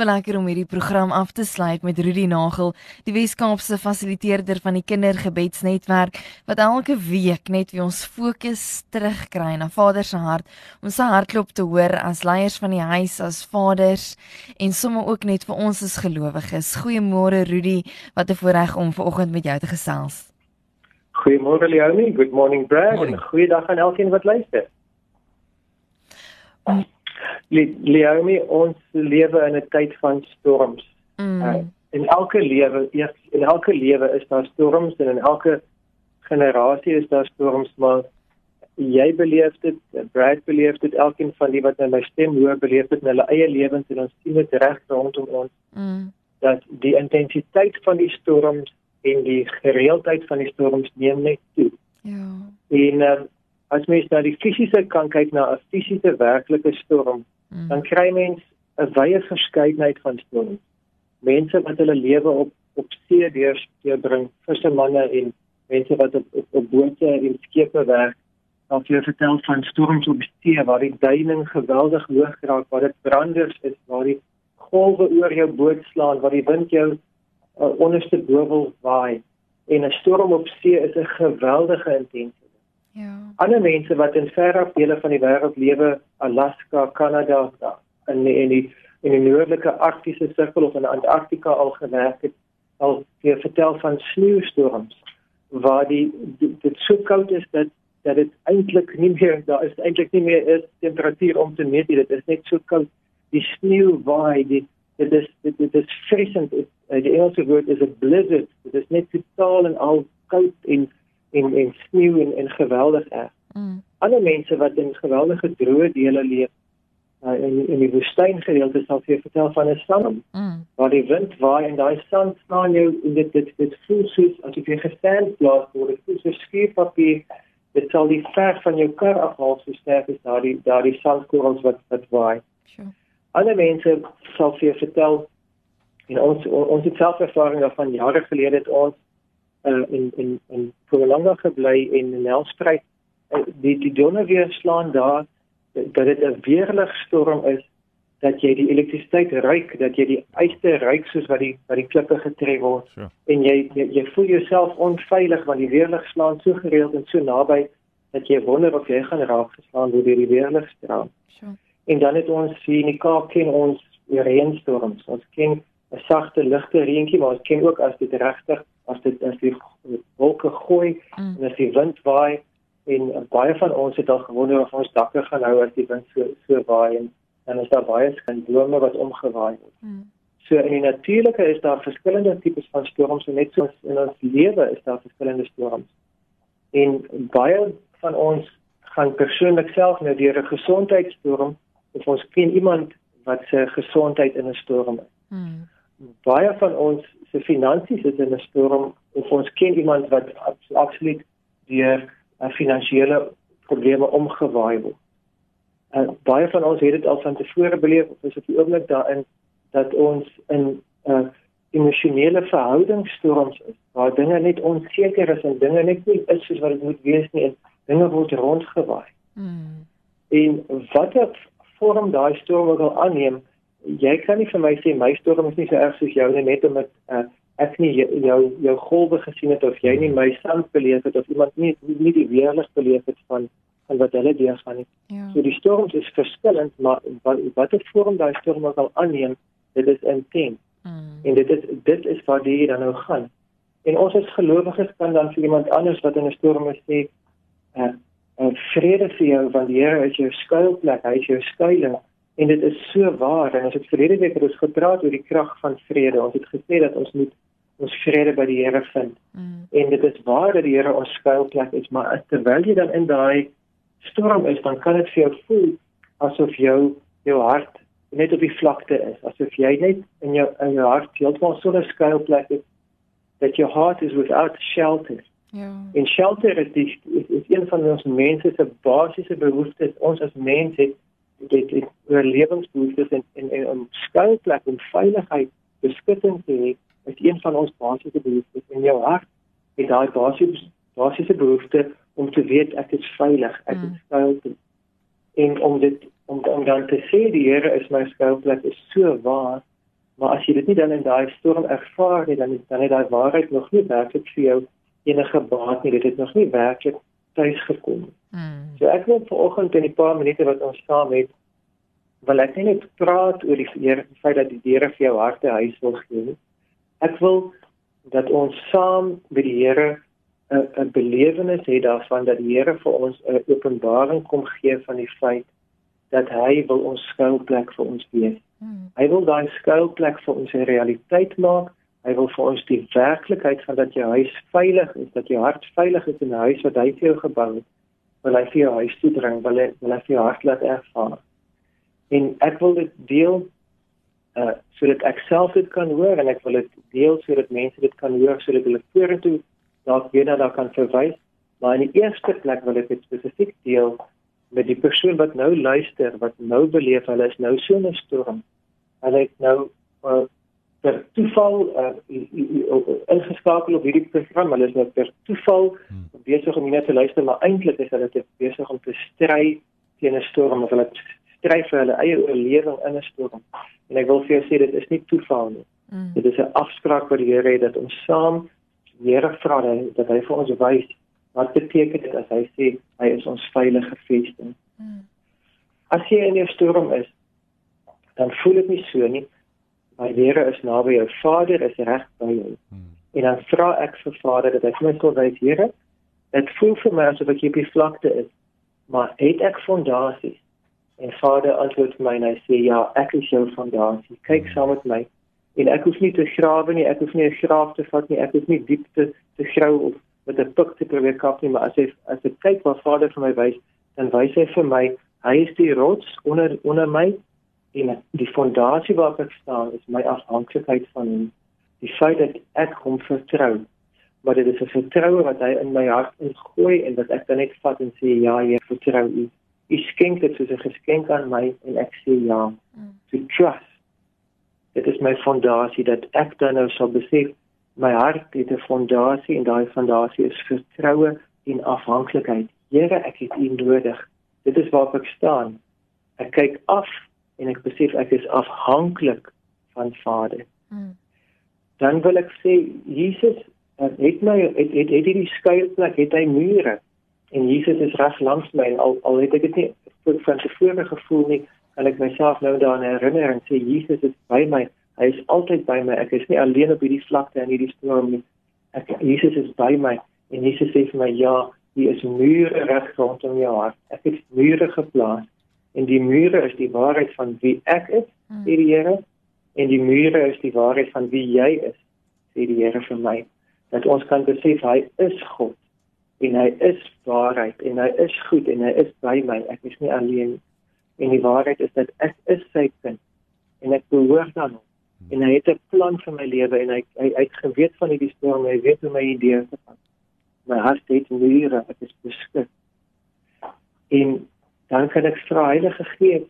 Wel lekker om hierdie program af te sluit met Rudy Nagel, die Wes-Kaapse fasiliteerder van die Kindergebedsnetwerk wat elke week net weer ons fokus terugkry na Vader se hart, om sy hartklop te hoor as leiers van die huis, as vaders en sommer ook net vir ons as gelowiges. Goeiemôre Rudy, wat 'n voorreg om vanoggend met jou te gesels. Goeiemôre Leonie, good morning Brad morning. en goeiedag aan elkeen wat luister. Leomi, ons lewe in 'n tyd van storms. Mm. Uh, in elke lewe, in elke lewe is daar storms en in elke generasie is daar storms, maar jy beleef dit, Brad beleef dit, elkeen van die wat nou my stem hoor, beleef dit in hulle eie lewens en ons sien dit reg rondom ons. Mm. Dat die intensiteit van die storms en die gereeldheid van die storms neem net toe. Ja. En uh, as mens na die fisiese kan kyk na 'n fisiese werklike storm, mm. dan kry mens 'n wye verskeidenheid van storms. Mense wat hulle lewe op op see deur deurbring, vissermanne en mense wat op op, op bote en skepe werk, dan jy vertel van storms op see waar die duining geweldig hoog raak, waar dit branders is, waar die golwe oor jou boot slaan, waar die wind jou uh, onderste bo wil waai. En 'n storm op see is 'n geweldige intense Ja. Ander mense wat in verre dele van die wêreld lewe, Alaska, Kanada, in die, in die in die noordelike arktiese sirkel of in Antarktika al gewerk het, al vir vertel van sneeustorms waar die dit so koud is dat dat dit eintlik nie meer daar is eintlik nie meer is temperatuur om te meet dit is net so koud. Die sneeu waai die dit is dit, dit is frissend die Engelse woord is a blizzard. Dit is net totaal en al koud en en en sneeu en en geweldig erg. Mm. Ander mense wat in geweldige droë dele leef uh, in in die woestyn gedeelte sal vir vertel van 'n storm. Mm. Waar die wind waai en daai sand slaan jou in dit dit dit voel soos as jy gestaan plaas word, dit voel so skief op die dit sal die ver van jou kar afhaal so sterk is daardie daardie sandkorrels wat wat waai. Sure. Ander mense sal vir vertel en ons ons het self ervaring daarvan jare gelede het ons uh, in in in Pumalanga gebly en in Nelspruit uh, die die donne weer slaan daar dat dit 'n weerligstorm is dat jy die elektrisiteit ruik dat jy die yster ruik soos wat die wat die klippe getref word sure. en jy, jy jy voel jouself onveilig want die weerlig slaan so gereeld en so naby dat jy wonder of jy gaan raak geslaan deur die weerligstraal. Sure. En dan het ons sien die Kaap ken ons reënstorms. Ons ken 'n sagte ligte reentjie, maar ons ken ook as dit regtig as dit as die wolke gooi mm. en as die wind waai en baie van ons het al gewonder of ons dakke gaan hou as die wind so so waai en dan is daar baie skynbome wat omgewaai word. Mm. So in die natuurlike is daar verskillende tipes van storms en net soos in ons lewe is daar verskillende storms. En baie van ons gaan persoonlik self nou deur 'n gesondheidsstorm of ons ken iemand wat se gesondheid in 'n storm is. Mm. Baie van ons se finansies is in 'n storm of ons ken iemand wat absoluut deur uh, finansiële probleme omgewaai word. En uh, baie van ons het dit al van tevore beleef of is op die oomblik daarin dat ons in 'n uh, emosionele verhoudingsstorms is waar dinge net onseker is en dinge net nie is soos wat dit moet wees nie en dinge word rondgewaai. Hmm. En watter vorm daai storm ook al aanneem, jy kan nie vir my sê my storm is nie so erg soos jou nie net omdat uh, ek nie jou jou golwe gesien het of jy nie my sand beleef het of iemand nie nie die weerlig beleef het van van wat hulle deur gaan nie. Ja. So die storms is verskillend maar wat wat het vorm daai storm ook al aanneem dit is intens. Mm. En dit is dit is waar die dan nou gaan. En ons as gelowiges kan dan vir iemand anders wat in 'n storm is sê uh, uh, vrede vir jou want die Here is jou skuilplek, hy is jou skuilings En dit is so waar en as ek verlede week het ons gepraat oor die krag van vrede. Ons het gesê dat ons moet ons vrede by die Here vind. Mm. En dit is waar dat die Here ons skuilplek is, maar terwyl jy dan in daai storm is, dan kan dit vir jou voel asof jou jou hart net op die vlakte is, asof jy net in jou in jou hart heeltemal so 'n skuilplek het that your heart is without shelter. Ja. En shelter is die is, is een van ons mense se basiese behoeftes. Ons as mense het dit is oorlewingsbehoeftes en en, en om skuilplek en veiligheid beskutting te hê is een van ons basiese behoeftes in jou hart. En daai basiese basiese behoefte om te weet ek is veilig, ek is mm. skuilplek. En om dit om, om dan te sê die Here is my skuilplek is so waar. Maar as jy dit nie dan in daai storm ervaar nie, dan dan het daai waarheid nog nie werklik vir jou enige baat nie. Dit het nog nie werklik tuis gekom nie. Mm. So ek wil vanoggend in die paar minute wat ons saam het, wil ek net praat oor die die feit dat die Here vir jou harte huis wil gee. Ek wil dat ons saam by die Here 'n 'n belewenis het daarvan dat die Here vir ons 'n openbaring kom gee van die feit dat hy wil ons skuilplek vir ons wees. Hmm. Hy wil daai skuilplek vir ons 'n realiteit maak. Hy wil vir ons die werklikheid van dat jou huis veilig is, dat jou hart veilig is in 'n huis wat hy vir jou gebou het. Wil hy vir jou huis toe bring, wil hy wil hy vir jou hart laat ervaar. En ek wil dit deel uh sodat ek self dit kan hoor en ek wil dit deel sodat mense dit kan hoor sodat hulle vorentoe dalk weer daar kan verwys. Maar in die eerste plek wil ek dit spesifiek deel met die persoon wat nou luister, wat nou beleef hulle is nou so 'n storm. Hulle het nou uh, per toeval uh, ingeskakel op hierdie program. Hulle is nou per toeval hmm. besig om net te luister, maar eintlik is hulle besig om te stry teen 'n storm of hulle stry vir hulle eie oorlewing in 'n storm. En ek wil vir jou sê dit is nie toeval nie. Mm. Dit is 'n afspraak wat die Here het dat ons saam Here vra dat hy vir ons wys wat beteken dit as hy sê hy is ons veilige vesting. Mm. As jy in 'n storm is, dan voel dit nie so nie. My Here is naby jou. Vader is reg by jou. Mm. En dan vra ek vir Vader dat hy vir my sal wys, Here, dit voel vir my asof ek hier op die vlakte is, maar het ek fondasies? En Vader antwoord my en hy sê ja, ek is jou fondasie. Kyk saam met my. En ek hoef nie te grawe nie, ek hoef nie 'n graaf te vat nie, ek hoef nie diep te te grou of met 'n pik te probeer kap nie, maar as hy as ek kyk wat Vader vir my wys, dan wys hy vir my, hy is die rots onder onder my en die fondasie waarop ek staan is my afhanklikheid van hom. Die feit dat ek hom vertrou maar dit is 'n vertroue wat hy in my hart ingooi en wat ek dan net vat en sê ja, jy vertrou U. U skenk dit soos 'n geskenk aan my en ek sê ja. Mm. To trust. Dit is my fondasie dat ek dan nou sal besef my hart het 'n fondasie en daai fondasie is vertroue en afhanklikheid. Here, ek het U nodig. Dit is waar ek staan. Ek kyk af en ek besef ek is afhanklik van Vader. Mm. Dan wil ek sê Jesus het my het het, het hierdie skuilplek, het hy mure. En Jesus is reg langs my en al al het ek dit nie van tevore gevoel nie kan ek myself nou daaraan herinner en sê Jesus is by my. Hy is altyd by my. Ek is nie alleen op hierdie vlakte en hierdie storm nie. Ek Jesus is by my en Jesus sê vir my ja hier is mure reg rondom jou hart. Ek het mure geplaas en die mure is die waarheid van wie ek is hmm. sê die Here. En die mure is die waarheid van wie jy is sê die Here vir my. Dat ons kan besef hy is God. En hy is waarheid. En hy is goed. En hy is by my. Ek is nie alleen en die waarheid is dat ek is sy kind. En ek behoort aan hom. En hy het 'n plan vir my lewe. En hy hy, hy het geweet van hierdie storm. Hy weet hoe my idees te pas my hart het mure. Ek is beskik. En dan kan ek vra heilige gees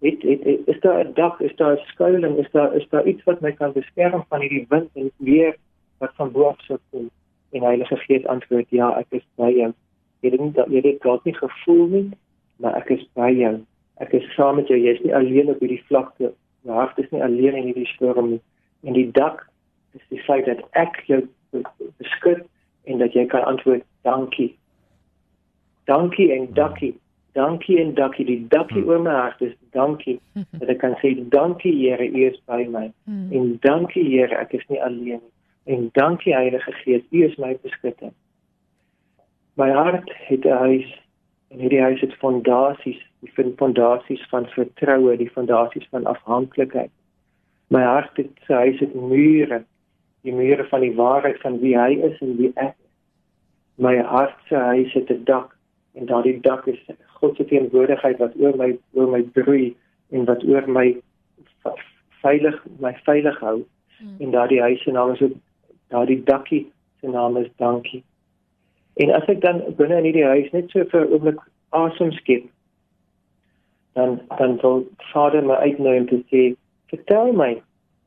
het, het is daar 'n dak is daar 'n skuilings is daar is daar iets wat my kan beskerm van hierdie wind en weer wat van bo af sou kom? En Heilige Gees antwoord ja ek is by jou. Jy dink dat jy dit glad nie gevoel nie maar ek is by jou. Ek is saam met jou. Jy is nie alleen op hierdie vlakte. Jou hart is nie alleen in hierdie storm nie. En die dak is die feit dat ek jou beskud en dat jy kan antwoord dankie. Dankie en dankie dankie en dankie die dankie hmm. oor my hart is dankie dat ek kan sê dankie Here u is by my hmm. en dankie Here ek is nie alleen nie En dankie Heilige Gees, U is my beskutter. My hart het 'n huis en hierdie huis het fondasies, die fondasies van vertroue, die fondasies van afhanklikheid. My hart het sy huis het mure, die mure van die waarheid van wie hy is en wie ek is. My hart se huis het 'n dak en daardie dak is God se teenwoordigheid wat oor my oor my broei en wat oor my veilig my veilig hou. Hmm. En daardie huis se naam is ook daardie dakkie se naam is dankie. En as ek dan binne in hierdie huis net so vir 'n oomblik asem skep, dan dan wil Vader my uitnooi om te sê, vertel my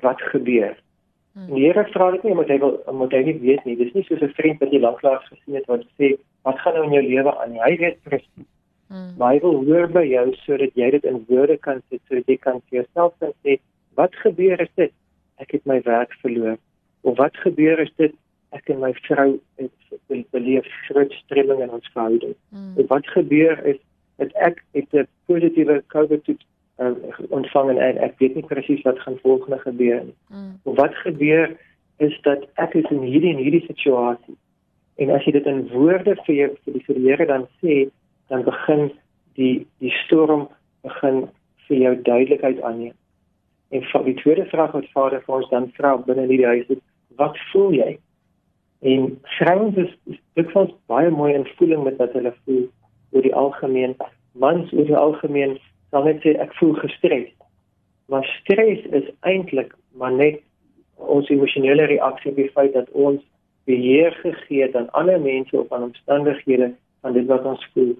wat gebeur. Hmm. Die Here vra dit nie omdat hy wil omdat hy nie weet nie. Dis nie soos 'n vriend wat jy lanklaas gesien het wat sê wat gaan nou in jou lewe aan nie. Hy weet presies. Hmm. Maar hy wil hoor by jou sodat jy dit in woorde kan sit sodat jy kan vir jouself sê wat gebeur is dit? Ek het my werk verloor. Of wat gebeur is dit? Ek en my vrou het beleef groot streming in ons verhouding. Hmm. Wat gebeur is dat ek het 'n positiewe COVID toets uh, ontvang en ek weet nie presies wat gaan volgende gebeur nie. Mm. Wat gebeur is dat ek is in hierdie en hierdie situasie. En as jy dit in woorde vir jou vir die Here dan sê, dan begin die die storm begin vir jou duidelikheid aanneem. En vir die tweede vraag wat Vader vir ons dan vra binne hierdie huis is, wat voel jy? En vrouens is, is dit ons baie mooi in voeling met wat hulle voel oor die algemeen. Mans oor die algemeen sal net sê ek voel gestres. Maar stres is eintlik maar net ons emosionele reaksie op die feit dat ons beheer gegee het aan ander mense of aan omstandighede van dit wat ons voel.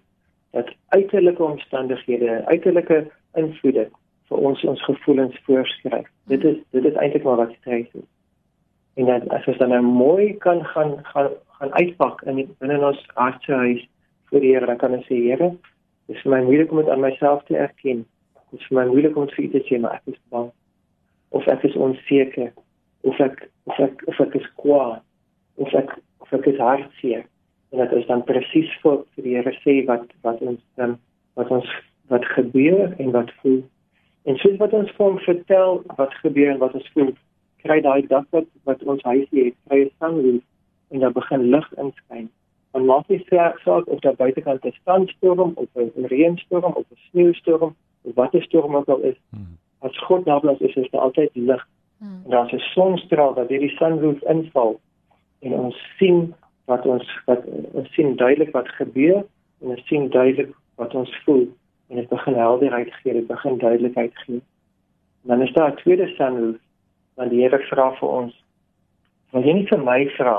Dat uiterlike omstandighede, uiterlike invloede vir ons ons gevoelens voorskryf. Dit is dit is eintlik maar wat stres is. En dan as ons dan nou mooi kan gaan gaan gaan uitpak in binne ons hartsehuis vir die Here, dan kan ons sê Here, Dit is my moeilik om dit aan myself te erken. Dit is my moeilik om te sê maar ek is bang of ek is onseker of ek of ek of ek is kwaad of ek of ek is hartseer en dit is dan presies vir vir die Here sê wat wat ons dan wat ons wat gebeur en wat voel. En soos wat ons vir hom vertel wat gebeur en wat ons voel, kry daai dag wat wat ons huisie het, kry 'n sanglief en dan begin lig inskyn en maak nie saak of daar buitekant 'n sandstorm of 'n reënstorm of 'n sneeustorm of wat 'n storm ook al is. Hmm. As God naby is, is daar altyd lig. Hmm. En daar's 'n sonstraal wat deur die sonroef inval en ons sien wat ons wat ons sien duidelik wat gebeur en ons sien duidelik wat ons voel en dit begin helderheid gee, dit begin duidelikheid gee. En dan is daar 'n tweede sonroef want die Here vra vir ons wil jy nie vir my vra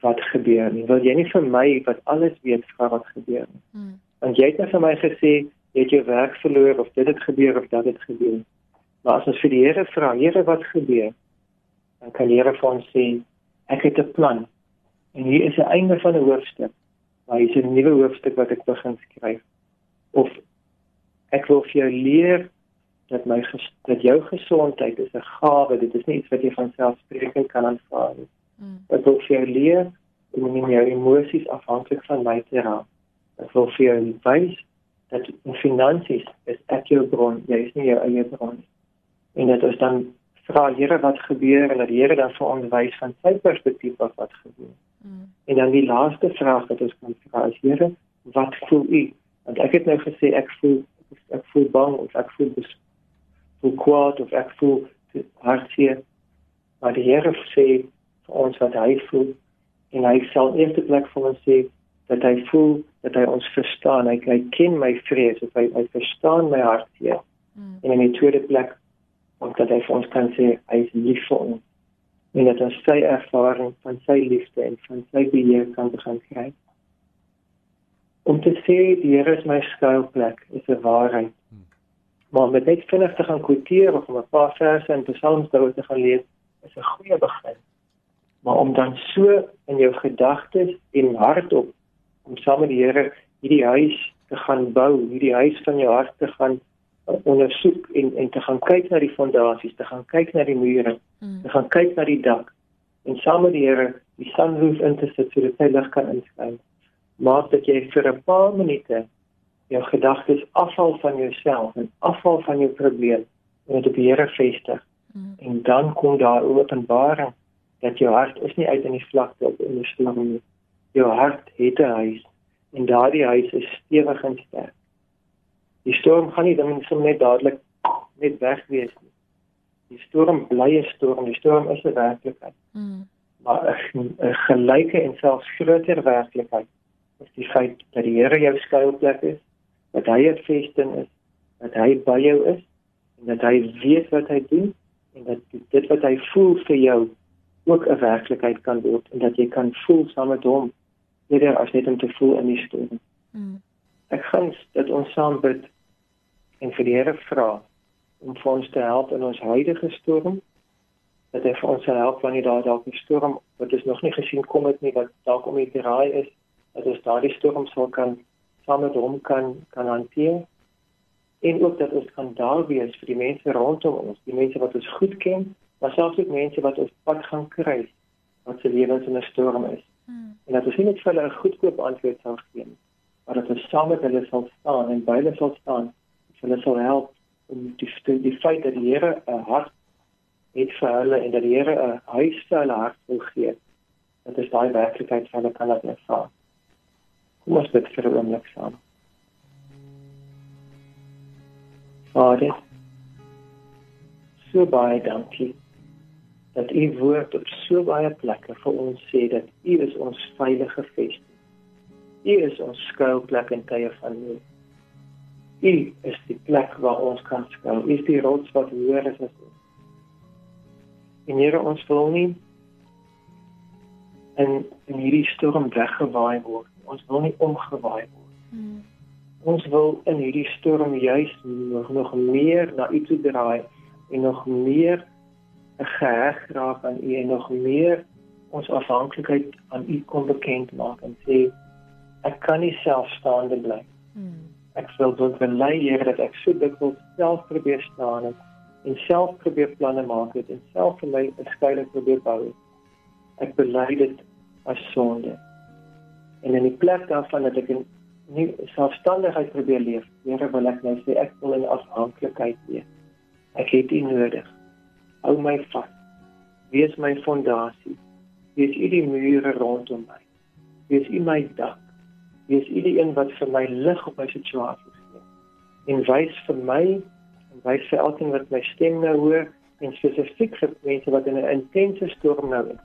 wat gebeur nie. Wil jy nie vir my wat alles weet vra wat gebeur nie? Hmm. Want jy het net vir my gesê jy het jou werk verloor of dit het gebeur of dat het gebeur. Maar as ons vir die Here vra, Here wat gebeur? Dan kan die Here vir ons sê ek het 'n plan. En hier is 'n einde van 'n hoofstuk. Maar hier is 'n nuwe hoofstuk wat ek begin skryf. Of ek wil vir jou leer dat my dat jou gesondheid is 'n gawe. Dit is nie iets wat jy van selfsprekend kan aanvaar nie. Mm. Ek wil vir jou leer om nie jou emosies afhanklik van my te raak. Ek wil vir jou wys dat in finansies is ek jou bron, jy is nie jou eie bron nie. En dit is dan vra Here wat gebeur en dat die Here dan vir ons wys van sy perspektief af wat gebeur. Mm. En dan die laaste vraag wat ons kan vra is Here, wat voel u? Want ek het nou gesê ek voel ek voel bang of ek voel bes voel kwaad of ek voel hartseer. Maar die Here sê vir ons wat hy voel en hy sal eerste plek vir ons sê dat hy voel dat hy ons verstaan hy, hy ken my vrees of hy, hy verstaan my hartseer mm. en in die tweede plek omdat hy vir ons kan sê hy is lief vir ons. En dat ons sy ervaring van sy liefde en van sy beheer kan begin kry. Om te sê die Here is my skuilplek is 'n waarheid. Mm. maar met net vinnig te gaan kwoteer of om 'n paar verse in Psalms te gaan lees is 'n goeie begin. Maar om dan so in jou gedagtes en hart op om saam met die Here hierdie huis te gaan bou, hierdie huis van jou hart te gaan ondersoek en en te gaan kyk na die fondasies, te gaan kyk na die mure, mm. te gaan kyk na die dak en saam met die Here die sonroof in te sit sodat hy lig kan inskyn. Maak dat jy vir 'n paar minute jou gedagtes afval van jouself en afval van jou probleem en dit op die Here vestig. Mm. En dan kom daar openbaring dat jou hart is nie uit in die vlakte op in die storm nie. Jou hart het 'n huis en daardie huis is stewig en sterk. Die storm gaan nie dan sommer net dadelik net wegwees nie. Die storm bly 'n storm, die storm is 'n werklikheid. Mm. Maar 'n gelyke en selfs groter werklikheid is die feit dat die Here jou skuilplek is, dat hy 'n vesting is, dat hy by jou is en dat hy weet wat hy doen en dat dit wat hy voel vir jou ook 'n werklikheid kan word en dat jy kan voel saam met hom eerder as net om te voel in die storm. Mm. Ek gaan dat ons saam bid en vir die Here vra om vir ons te help in ons huidige storm dat hy vir ons sal help wanneer daar dalk 'n storm wat ons nog nie gesien kom het nie wat dalk om die draai is dat ons daardie storm sal kan saam met hom kan kan hanteer en ook dat ons kan daar wees vir die mense rondom ons, die mense wat ons goed ken, maar selfs ook mense wat ons pad gaan kry wat se lewens in 'n storm is. Hmm. En dat ons nie net vir hulle 'n goedkoop antwoord sal gee nie, maar dat ons saam met hulle sal staan en by hulle sal staan, hulle sal help om die die feit dat die Here 'n hart het vir hulle en dat die Here 'n huis vir hulle hart wil gee. Dat is daai werklikheid vir hulle kan laat ervaar. Kom ons bid vir 'n oomblik saam. Vader, so baie dankie dat u woord op so baie plekke vir ons sê dat u is ons veilige vesting. U is ons skuilplek in tye van nood. U is die plek waar ons kan skuil. U is die rots wat hoër is as ons. En Here, ons wil nie in in hierdie storm weggewaai word. Ons wil nie omgewaai word. Hmm. Ons wil in hierdie storm juis nog nog meer na U toe draai en nog meer geheg raak aan U en nog meer ons afhanklikheid aan U kom bekend maak en sê ek kan nie selfstaande bly. Hmm. Ek wil dit bely Here dat ek so dikwels self probeer staan het en self probeer planne maak het en self vir my 'n skuilings probeer bou. Ek bely dit as sonde. En in die plek daarvan dat ek in nie selfstandigheid probeer leef, Here wil ek nou sê ek wil in afhanklikheid leef. Ek het U nodig. Hou my vas. Wees my fondasie. Wees U die mure rondom my. Wees U my dak. Wees U die een wat vir my lig op my situasie gee. En wys vir my en wys vir elkeen wat my stem nou hoor en spesifiek vir mense wat in 'n intense storm nou is.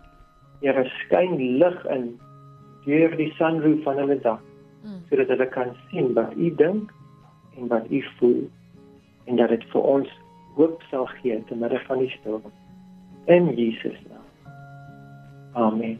Here skyn lig in deur die sunroof van hulle dak mm. sodat hulle kan sien wat u dink en wat u voel en dat dit vir ons hoop sal gee te midde van die storm. In Jesus naam. Amen.